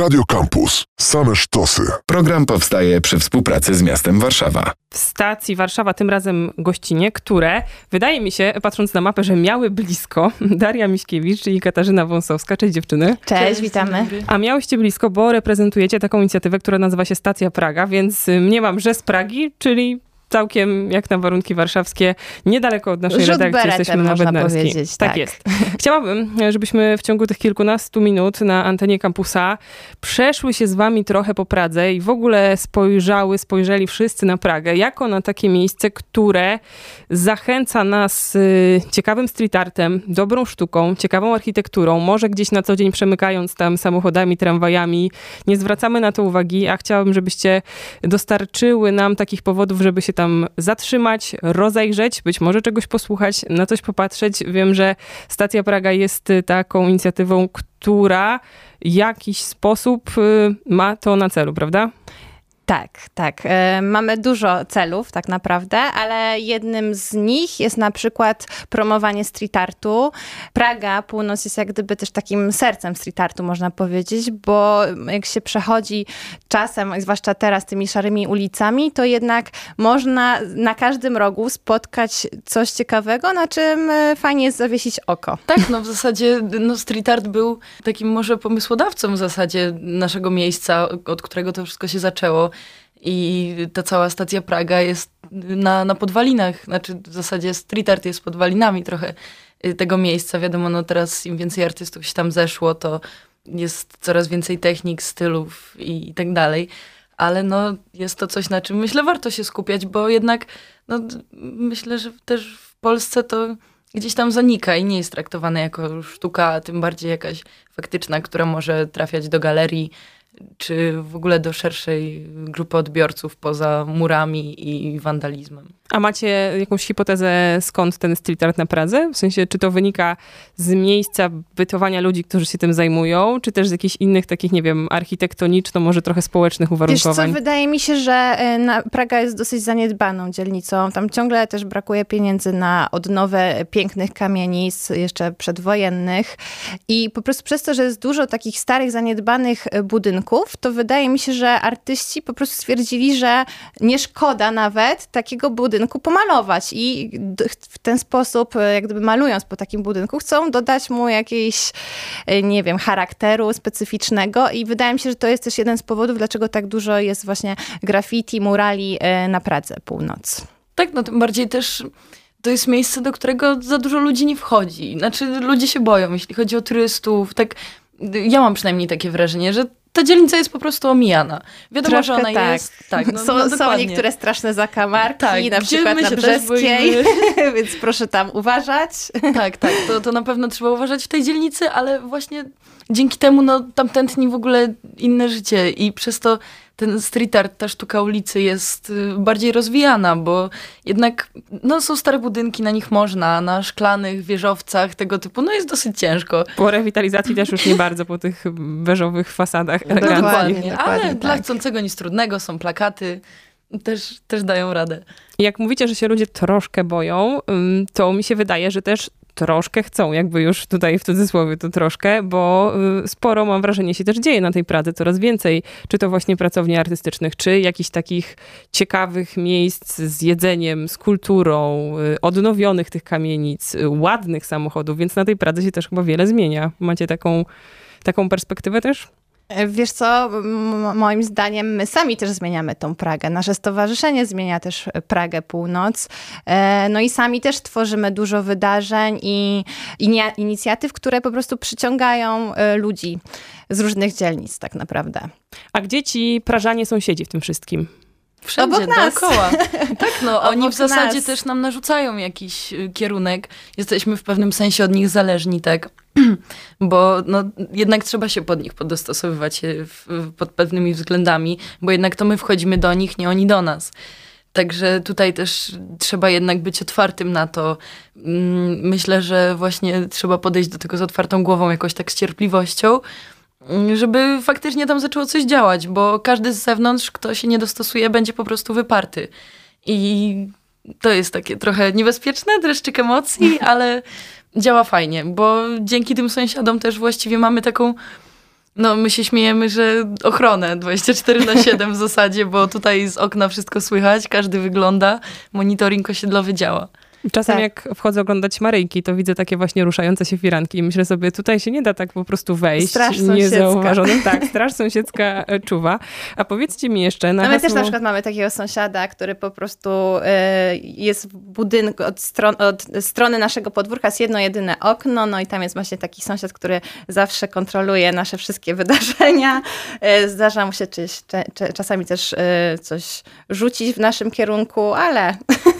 Radio Campus. Same sztosy. Program powstaje przy współpracy z miastem Warszawa. W stacji Warszawa, tym razem gościnie, które wydaje mi się, patrząc na mapę, że miały blisko Daria Miśkiewicz i Katarzyna Wąsowska. Cześć dziewczyny. Cześć, Cześć witamy. A miałyście blisko, bo reprezentujecie taką inicjatywę, która nazywa się Stacja Praga, więc mniemam, że z Pragi, czyli całkiem jak na warunki warszawskie, niedaleko od naszej Rzut redakcji. Jesteśmy na Bednarskiej. Tak, tak jest. Chciałabym, żebyśmy w ciągu tych kilkunastu minut na antenie kampusa przeszły się z wami trochę po Pradze i w ogóle spojrzały, spojrzeli wszyscy na Pragę, jako na takie miejsce, które zachęca nas y, ciekawym street artem, dobrą sztuką, ciekawą architekturą, może gdzieś na co dzień przemykając tam samochodami, tramwajami, nie zwracamy na to uwagi, a chciałabym, żebyście dostarczyły nam takich powodów, żeby się tam zatrzymać, rozejrzeć, być może czegoś posłuchać, na coś popatrzeć. Wiem, że Stacja Praga jest taką inicjatywą, która jakiś sposób y, ma to na celu, prawda? Tak, tak. E, mamy dużo celów tak naprawdę, ale jednym z nich jest na przykład promowanie street artu. Praga, północ jest jak gdyby też takim sercem street artu, można powiedzieć, bo jak się przechodzi czasem, zwłaszcza teraz tymi szarymi ulicami, to jednak można na każdym rogu spotkać coś ciekawego, na czym e, fajnie jest zawiesić oko. Tak, no w zasadzie no street art był takim może pomysłodawcą w zasadzie naszego miejsca, od którego to wszystko się zaczęło. I ta cała stacja Praga jest na, na podwalinach, znaczy w zasadzie street art jest podwalinami trochę y, tego miejsca. Wiadomo, no teraz im więcej artystów się tam zeszło, to jest coraz więcej technik, stylów i, i tak dalej. Ale no jest to coś, na czym myślę warto się skupiać, bo jednak no, myślę, że też w Polsce to gdzieś tam zanika i nie jest traktowane jako sztuka, a tym bardziej jakaś faktyczna, która może trafiać do galerii czy w ogóle do szerszej grupy odbiorców poza murami i wandalizmem. A macie jakąś hipotezę, skąd ten street art na Pradze? W sensie, czy to wynika z miejsca bytowania ludzi, którzy się tym zajmują, czy też z jakichś innych takich, nie wiem, architektoniczno, może trochę społecznych uwarunkowań? Wiesz co, wydaje mi się, że y, Praga jest dosyć zaniedbaną dzielnicą. Tam ciągle też brakuje pieniędzy na odnowę pięknych kamienic, jeszcze przedwojennych. I po prostu przez to, że jest dużo takich starych, zaniedbanych y, budynków, to wydaje mi się, że artyści po prostu stwierdzili, że nie szkoda nawet takiego budynku, budynku pomalować i w ten sposób, e, jak gdyby malując po takim budynku, chcą dodać mu jakiejś, e, nie wiem, charakteru specyficznego i wydaje mi się, że to jest też jeden z powodów, dlaczego tak dużo jest właśnie graffiti, murali e, na Pradze Północ. Tak, no tym bardziej też to jest miejsce, do którego za dużo ludzi nie wchodzi. Znaczy, ludzie się boją, jeśli chodzi o turystów. Tak, ja mam przynajmniej takie wrażenie, że ta dzielnica jest po prostu omijana. Wiadomo, Troszkę że ona tak. jest. Tak, no, są, no, są niektóre straszne zakamarki, tak, na przykład na Brzeskiej, więc proszę tam uważać. Tak, tak, to, to na pewno trzeba uważać w tej dzielnicy, ale właśnie dzięki temu no, tam tętni w ogóle inne życie i przez to ten street art, ta sztuka ulicy jest y, bardziej rozwijana, bo jednak no, są stare budynki, na nich można, na szklanych wieżowcach tego typu, no jest dosyć ciężko. Po rewitalizacji też już nie bardzo po tych beżowych fasadach. No, dokładnie, dokładnie, ale tak. dla chcącego nic trudnego są plakaty, też, też dają radę. Jak mówicie, że się ludzie troszkę boją, to mi się wydaje, że też troszkę chcą, jakby już tutaj w cudzysłowie to troszkę, bo y, sporo mam wrażenie się też dzieje na tej Pradze, coraz więcej, czy to właśnie pracowni artystycznych, czy jakichś takich ciekawych miejsc z jedzeniem, z kulturą, y, odnowionych tych kamienic, y, ładnych samochodów, więc na tej Pradze się też chyba wiele zmienia. Macie taką, taką perspektywę też? Wiesz co, moim zdaniem my sami też zmieniamy tą Pragę. Nasze stowarzyszenie zmienia też Pragę Północ. E, no i sami też tworzymy dużo wydarzeń i, i inicjatyw, które po prostu przyciągają e, ludzi z różnych dzielnic tak naprawdę. A gdzie ci prażanie sąsiedzi w tym wszystkim? Wszędzie, Obok nas. dookoła. Tak, no, oni w zasadzie nas. też nam narzucają jakiś y, kierunek. Jesteśmy w pewnym sensie od nich zależni, tak? bo no, jednak trzeba się pod nich podostosowywać w, pod pewnymi względami, bo jednak to my wchodzimy do nich, nie oni do nas. Także tutaj też trzeba jednak być otwartym na to. Mm, myślę, że właśnie trzeba podejść do tego z otwartą głową, jakoś tak z cierpliwością, mm, żeby faktycznie tam zaczęło coś działać, bo każdy z zewnątrz, kto się nie dostosuje, będzie po prostu wyparty. I to jest takie trochę niebezpieczne, dreszczyk emocji, ale działa fajnie, bo dzięki tym sąsiadom też właściwie mamy taką No, my się śmiejemy, że ochronę 24 na 7 w zasadzie, bo tutaj z okna wszystko słychać, każdy wygląda, monitoring osiedlowy działa. Czasem Tak. jak wchodzę oglądać Maryjki, to widzę takie właśnie ruszające się firanki i myślę sobie, tutaj się nie da tak po prostu wejść Straż sąsiedzka. niezauważonym. Tak, straż sąsiedzka e, czuwa. A powiedzcie mi jeszcze na No my hasło... też na przykład mamy takiego sąsiada, który po prostu y, jest w budynku, od, stron, od strony naszego podwórka jest jedno jedyne okno, no i tam jest właśnie taki sąsiad, który zawsze kontroluje nasze wszystkie wydarzenia. Y, zdarza mu się czyś, czasami też y, coś rzucić w naszym kierunku, ale,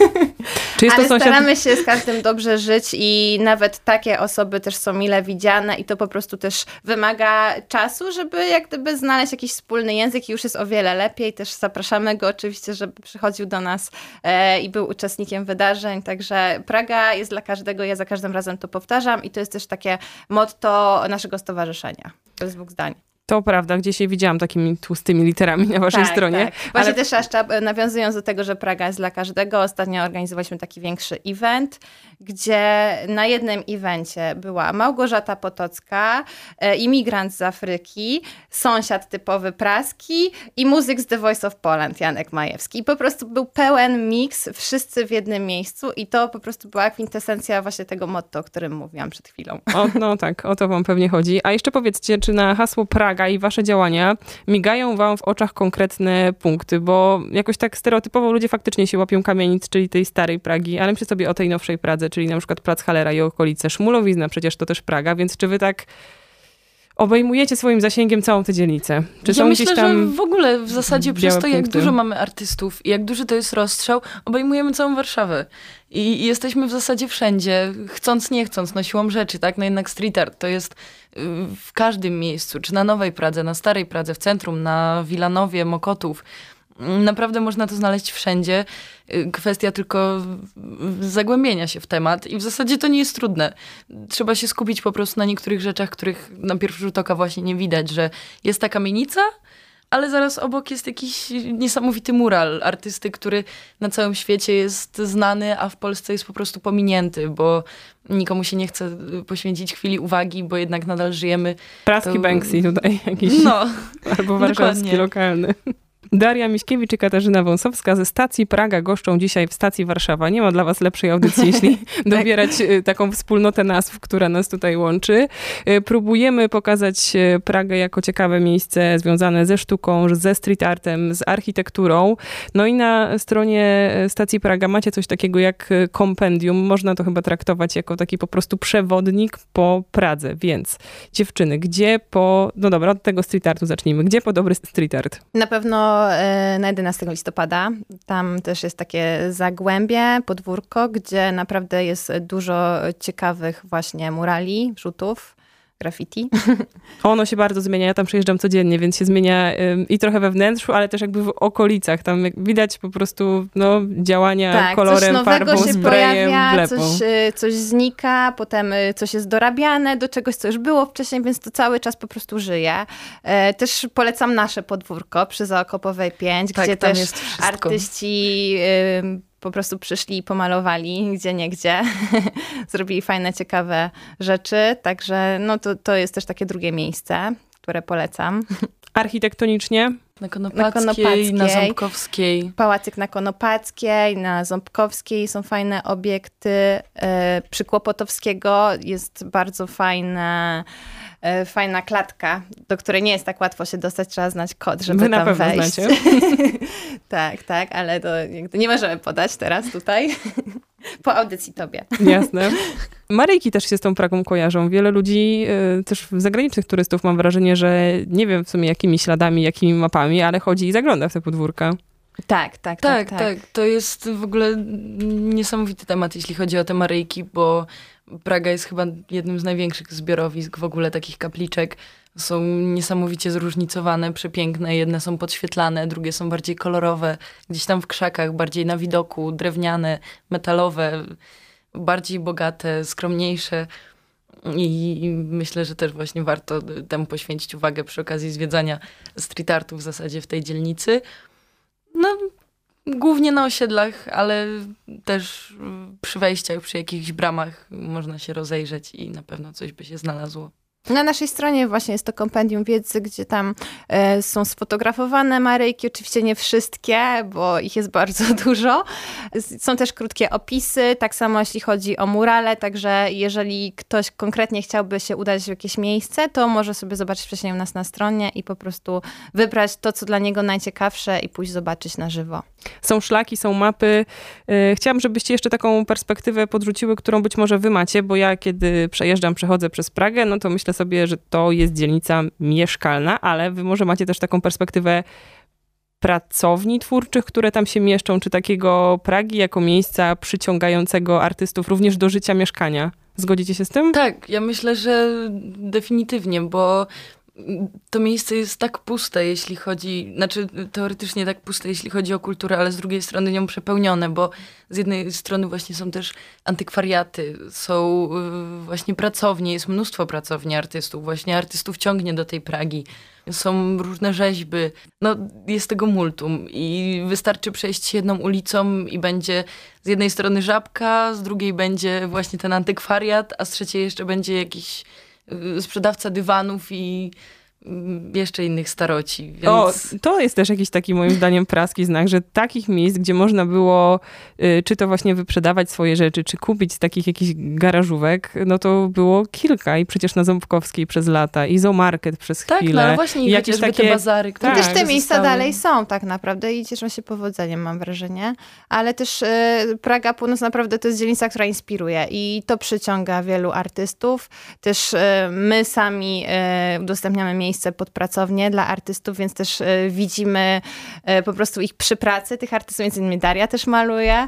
Ale sąsiad... staramy się z każdym dobrze żyć i nawet takie osoby też są mile widziane i to po prostu też wymaga czasu, żeby jak gdyby znaleźć jakiś wspólny język i już jest o wiele lepiej. Też zapraszamy go oczywiście, żeby przychodził do nas e, i był uczestnikiem wydarzeń, także Praga jest dla każdego, ja za każdym razem to powtarzam i to jest też takie motto naszego stowarzyszenia. To jest dwóch zdań. To prawda, gdzieś się widziałam takimi tłustymi literami na waszej Tak, stronie. Tak. Właśnie też jeszcze nawiązując do tego, że Praga jest dla każdego, ostatnio organizowaliśmy taki większy event, gdzie na jednym evencie była Małgorzata Potocka, e, imigrant z Afryki, sąsiad typowy praski i muzyk z The Voice of Poland, Janek Majewski. I po prostu był pełen miks, wszyscy w jednym miejscu i to po prostu była kwintesencja właśnie tego motto, o którym mówiłam przed chwilą. O, no tak, o to wam pewnie chodzi. A jeszcze powiedzcie, czy na hasło Praga i wasze działania migają wam w oczach konkretne punkty, bo jakoś tak stereotypowo ludzie faktycznie się łapią kamienic, czyli tej starej Pragi, ale myślę sobie o tej nowszej Pradze, czyli na przykład Plac Halera i okolice. Szmulowizna przecież to też Praga, więc czy wy tak obejmujecie swoim zasięgiem całą tę dzielnicę? Czy ja są myślę, gdzieś tam... że w ogóle w zasadzie przez to, jak punkty? dużo mamy artystów i jak duży to jest rozstrzał, obejmujemy całą Warszawę. I, I jesteśmy w zasadzie wszędzie, chcąc, nie chcąc, no siłą rzeczy, tak? No jednak street art to jest y, w każdym miejscu, czy na Nowej Pradze, na Starej Pradze, w centrum, na Wilanowie, Mokotów. Naprawdę można to znaleźć wszędzie. Y, Kwestia tylko zagłębienia się w temat i w zasadzie to nie jest trudne. Trzeba się skupić po prostu na niektórych rzeczach, których na pierwszy rzut oka właśnie nie widać, że jest ta kamienica, ale zaraz obok jest jakiś niesamowity mural artysty, który na całym świecie jest znany, a w Polsce jest po prostu pominięty, bo nikomu się nie chce y, poświęcić chwili uwagi, bo jednak nadal żyjemy. Praski to- Banksy tutaj jakiś, No, albo warszawski dokładnie. lokalny. Daria Miśkiewicz i Katarzyna Wąsowska ze stacji Praga goszczą dzisiaj w stacji Warszawa. Nie ma dla was lepszej audycji, jeśli dobierać y, taką wspólnotę nazw, która nas tutaj łączy. Y, Próbujemy pokazać y, Pragę jako ciekawe miejsce związane ze sztuką, ze street artem, z architekturą. No i na stronie stacji Praga macie coś takiego jak kompendium. Można to chyba traktować jako taki po prostu przewodnik po Pradze. Więc dziewczyny, gdzie po... No dobra, od tego street artu zacznijmy. Gdzie po dobry street art? Na pewno e, na 11 listopada. Tam też jest takie zagłębie, podwórko, gdzie naprawdę jest dużo ciekawych właśnie murali, rzutów, graffiti. Ono się bardzo zmienia. Ja tam przejeżdżam codziennie, więc się zmienia ym, i trochę we wnętrzu, ale też jakby w okolicach. Tam widać po prostu no, działania Tak, coś kolorem, nowego farbą, się sprayem, pojawia, coś, y, coś znika, potem y, coś jest dorabiane do czegoś, co już było wcześniej, więc to cały czas po prostu żyje. E, Też polecam nasze podwórko przy Zaokopowej 5, Tak, gdzie też artyści y, po prostu przyszli i pomalowali gdzie nie gdzie. Zrobili fajne, ciekawe rzeczy, także no to, to jest też takie drugie miejsce, które polecam. Architektonicznie na Konopackiej, Konopackiej. na Ząbkowskiej. Pałacyk na Konopackiej, na Ząbkowskiej są fajne obiekty. E, Przy Kłopotowskiego jest bardzo fajne, fajna klatka, do której nie jest tak łatwo się dostać, trzeba znać kod, żeby Wy na tam pewno wejść. znacie. tak, tak, ale to nie możemy podać teraz tutaj. po audycji tobie. Jasne. Maryjki też się z tą Pragą kojarzą. Wiele ludzi, y, też zagranicznych turystów, mam wrażenie, że nie wiem w sumie jakimi śladami, jakimi mapami, ale chodzi i zagląda w te podwórka. Tak, tak, Tak, tak, To jest w ogóle niesamowity temat, jeśli chodzi o te Maryjki, bo Praga jest chyba jednym z największych zbiorowisk w ogóle takich kapliczek. Są niesamowicie zróżnicowane, przepiękne. Jedne są podświetlane, drugie są bardziej kolorowe, gdzieś tam w krzakach, bardziej na widoku, drewniane, metalowe, bardziej bogate, skromniejsze. I myślę, że też właśnie warto temu poświęcić uwagę przy okazji zwiedzania street artu w zasadzie w tej dzielnicy. No, głównie na osiedlach, ale też przy wejściach, przy jakichś bramach można się rozejrzeć i na pewno coś by się znalazło. Na naszej stronie właśnie jest to kompendium wiedzy, gdzie tam e, są sfotografowane Maryjki, oczywiście nie wszystkie, bo ich jest bardzo dużo. Są też krótkie opisy, tak samo jeśli chodzi o murale, także jeżeli ktoś konkretnie chciałby się udać w jakieś miejsce, to może sobie zobaczyć wcześniej u nas na stronie i po prostu wybrać to, co dla niego najciekawsze i pójść zobaczyć na żywo. Są szlaki, są mapy. E, chciałam, żebyście jeszcze taką perspektywę podrzuciły, którą być może wy macie, bo ja kiedy przejeżdżam, przechodzę przez Pragę, no to myślę sobie, że to jest dzielnica mieszkalna, ale wy może macie też taką perspektywę pracowni twórczych, które tam się mieszczą, czy takiego Pragi jako miejsca przyciągającego artystów również do życia mieszkania. Zgodzicie się z tym? Tak, ja myślę, że definitywnie, bo to miejsce jest tak puste, jeśli chodzi, znaczy teoretycznie tak puste, jeśli chodzi o kulturę, ale z drugiej strony nią przepełnione, bo z jednej strony właśnie są też antykwariaty, są y, właśnie pracownie, jest mnóstwo pracowni artystów, właśnie artystów ciągnie do tej Pragi. Są różne rzeźby, no jest tego multum i wystarczy przejść jedną ulicą i będzie z jednej strony żabka, z drugiej będzie właśnie ten antykwariat, a z trzeciej jeszcze będzie jakiś sprzedawca dywanów i jeszcze innych staroci. Więc... O, to jest też jakiś taki moim zdaniem praski znak, że takich miejsc, gdzie można było y, czy to właśnie wyprzedawać swoje rzeczy, czy kupić z takich jakichś garażówek, no to było kilka i przecież na Ząbkowskiej przez lata i Zoomarket przez tak, chwilę. Tak, no właśnie i jakieś takie... te bazary, które tak. Też te miejsca zostały. dalej są tak naprawdę i cieszą się powodzeniem, mam wrażenie. Ale też y, Praga Północ naprawdę to jest dzielnica, która inspiruje i to przyciąga wielu artystów. Też y, my sami y, udostępniamy miejsce pod pracownię dla artystów, więc też y, widzimy y, po prostu ich przy pracy, tych artystów, między innymi Daria też maluje.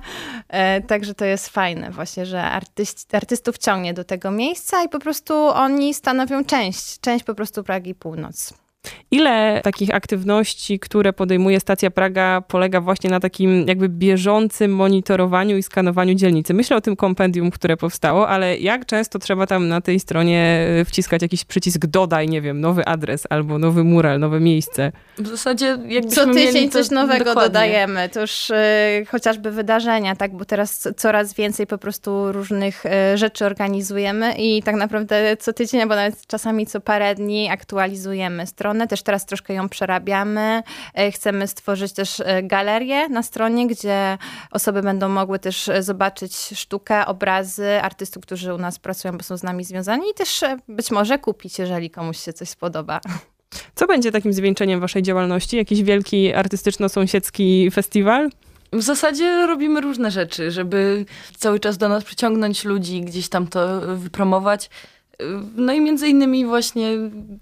Także to jest fajne właśnie, że artyst, artystów ciągnie do tego miejsca i po prostu oni stanowią część, część po prostu Pragi Północ. Ile takich aktywności, które podejmuje stacja Praga, polega właśnie na takim jakby bieżącym monitorowaniu i skanowaniu dzielnicy? Myślę o tym kompendium, które powstało, ale jak często trzeba tam na tej stronie e, wciskać jakiś przycisk dodaj, nie wiem, nowy adres albo nowy mural, nowe miejsce? W zasadzie Co tydzień coś nowego dokładnie. dodajemy. To już y, chociażby wydarzenia, tak, bo teraz coraz więcej po prostu różnych y, rzeczy organizujemy i tak naprawdę co tydzień, albo nawet czasami co parę dni aktualizujemy stronę stronę, też teraz troszkę ją przerabiamy. E, chcemy stworzyć też e, galerię na stronie, gdzie osoby będą mogły też e, zobaczyć sztukę, obrazy artystów, którzy u nas pracują, bo są z nami związani i też być może kupić, jeżeli komuś się coś spodoba. Co będzie takim zwieńczeniem waszej działalności? Jakiś wielki artystyczno-sąsiedzki festiwal? W zasadzie robimy różne rzeczy, żeby cały czas do nas przyciągnąć ludzi, gdzieś tam to wypromować. No i między innymi właśnie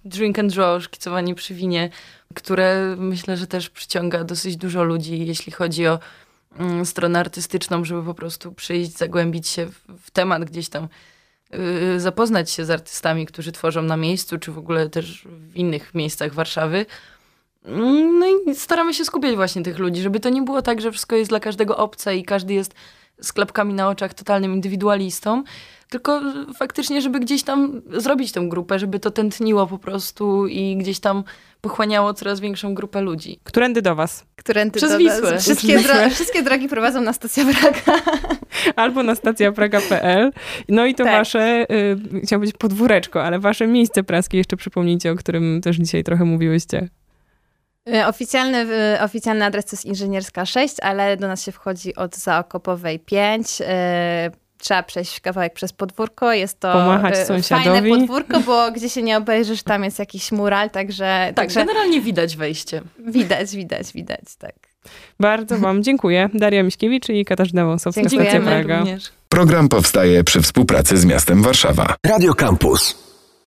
Drink and Draw, szkicowanie przy winie, które myślę, że też przyciąga dosyć dużo ludzi, jeśli chodzi o mm, stronę artystyczną, żeby po prostu przyjść, zagłębić się w, temat gdzieś tam, yy, zapoznać się z artystami, którzy tworzą na miejscu, czy w ogóle też w innych miejscach Warszawy. No i staramy się skupiać właśnie tych ludzi, żeby to nie było tak, że wszystko jest dla każdego obce i każdy jest z klapkami na oczach totalnym indywidualistą, tylko faktycznie, żeby gdzieś tam zrobić tę grupę, żeby to tętniło po prostu i gdzieś tam pochłaniało coraz większą grupę ludzi. Którędy do was? Którędy Przez do Wisłę. Wszystkie, dro wszystkie drogi prowadzą na stację Praga. Albo na stacjapraga.pl. No i to tak. wasze, y, chciałam powiedzieć podwóreczko, ale wasze miejsce praskie jeszcze przypomnijcie, o którym też dzisiaj trochę mówiłyście. Y, oficjalny, y, oficjalny adres to jest Inżynierska 6, ale do nas się wchodzi od Zaokopowej 5 trzeba przejść kawałek przez podwórko. Jest to Pomachać fajne podwórko, bo gdzie się nie obejrzysz, tam jest jakiś mural, także... Tak, także... generalnie widać wejście. Widać, widać, widać, tak. Bardzo wam dziękuję. Daria Miśkiewicz i Katarzyna Wąsowska, Stacja Praga. Również. Program powstaje przy współpracy z miastem Warszawa. Radio Campus.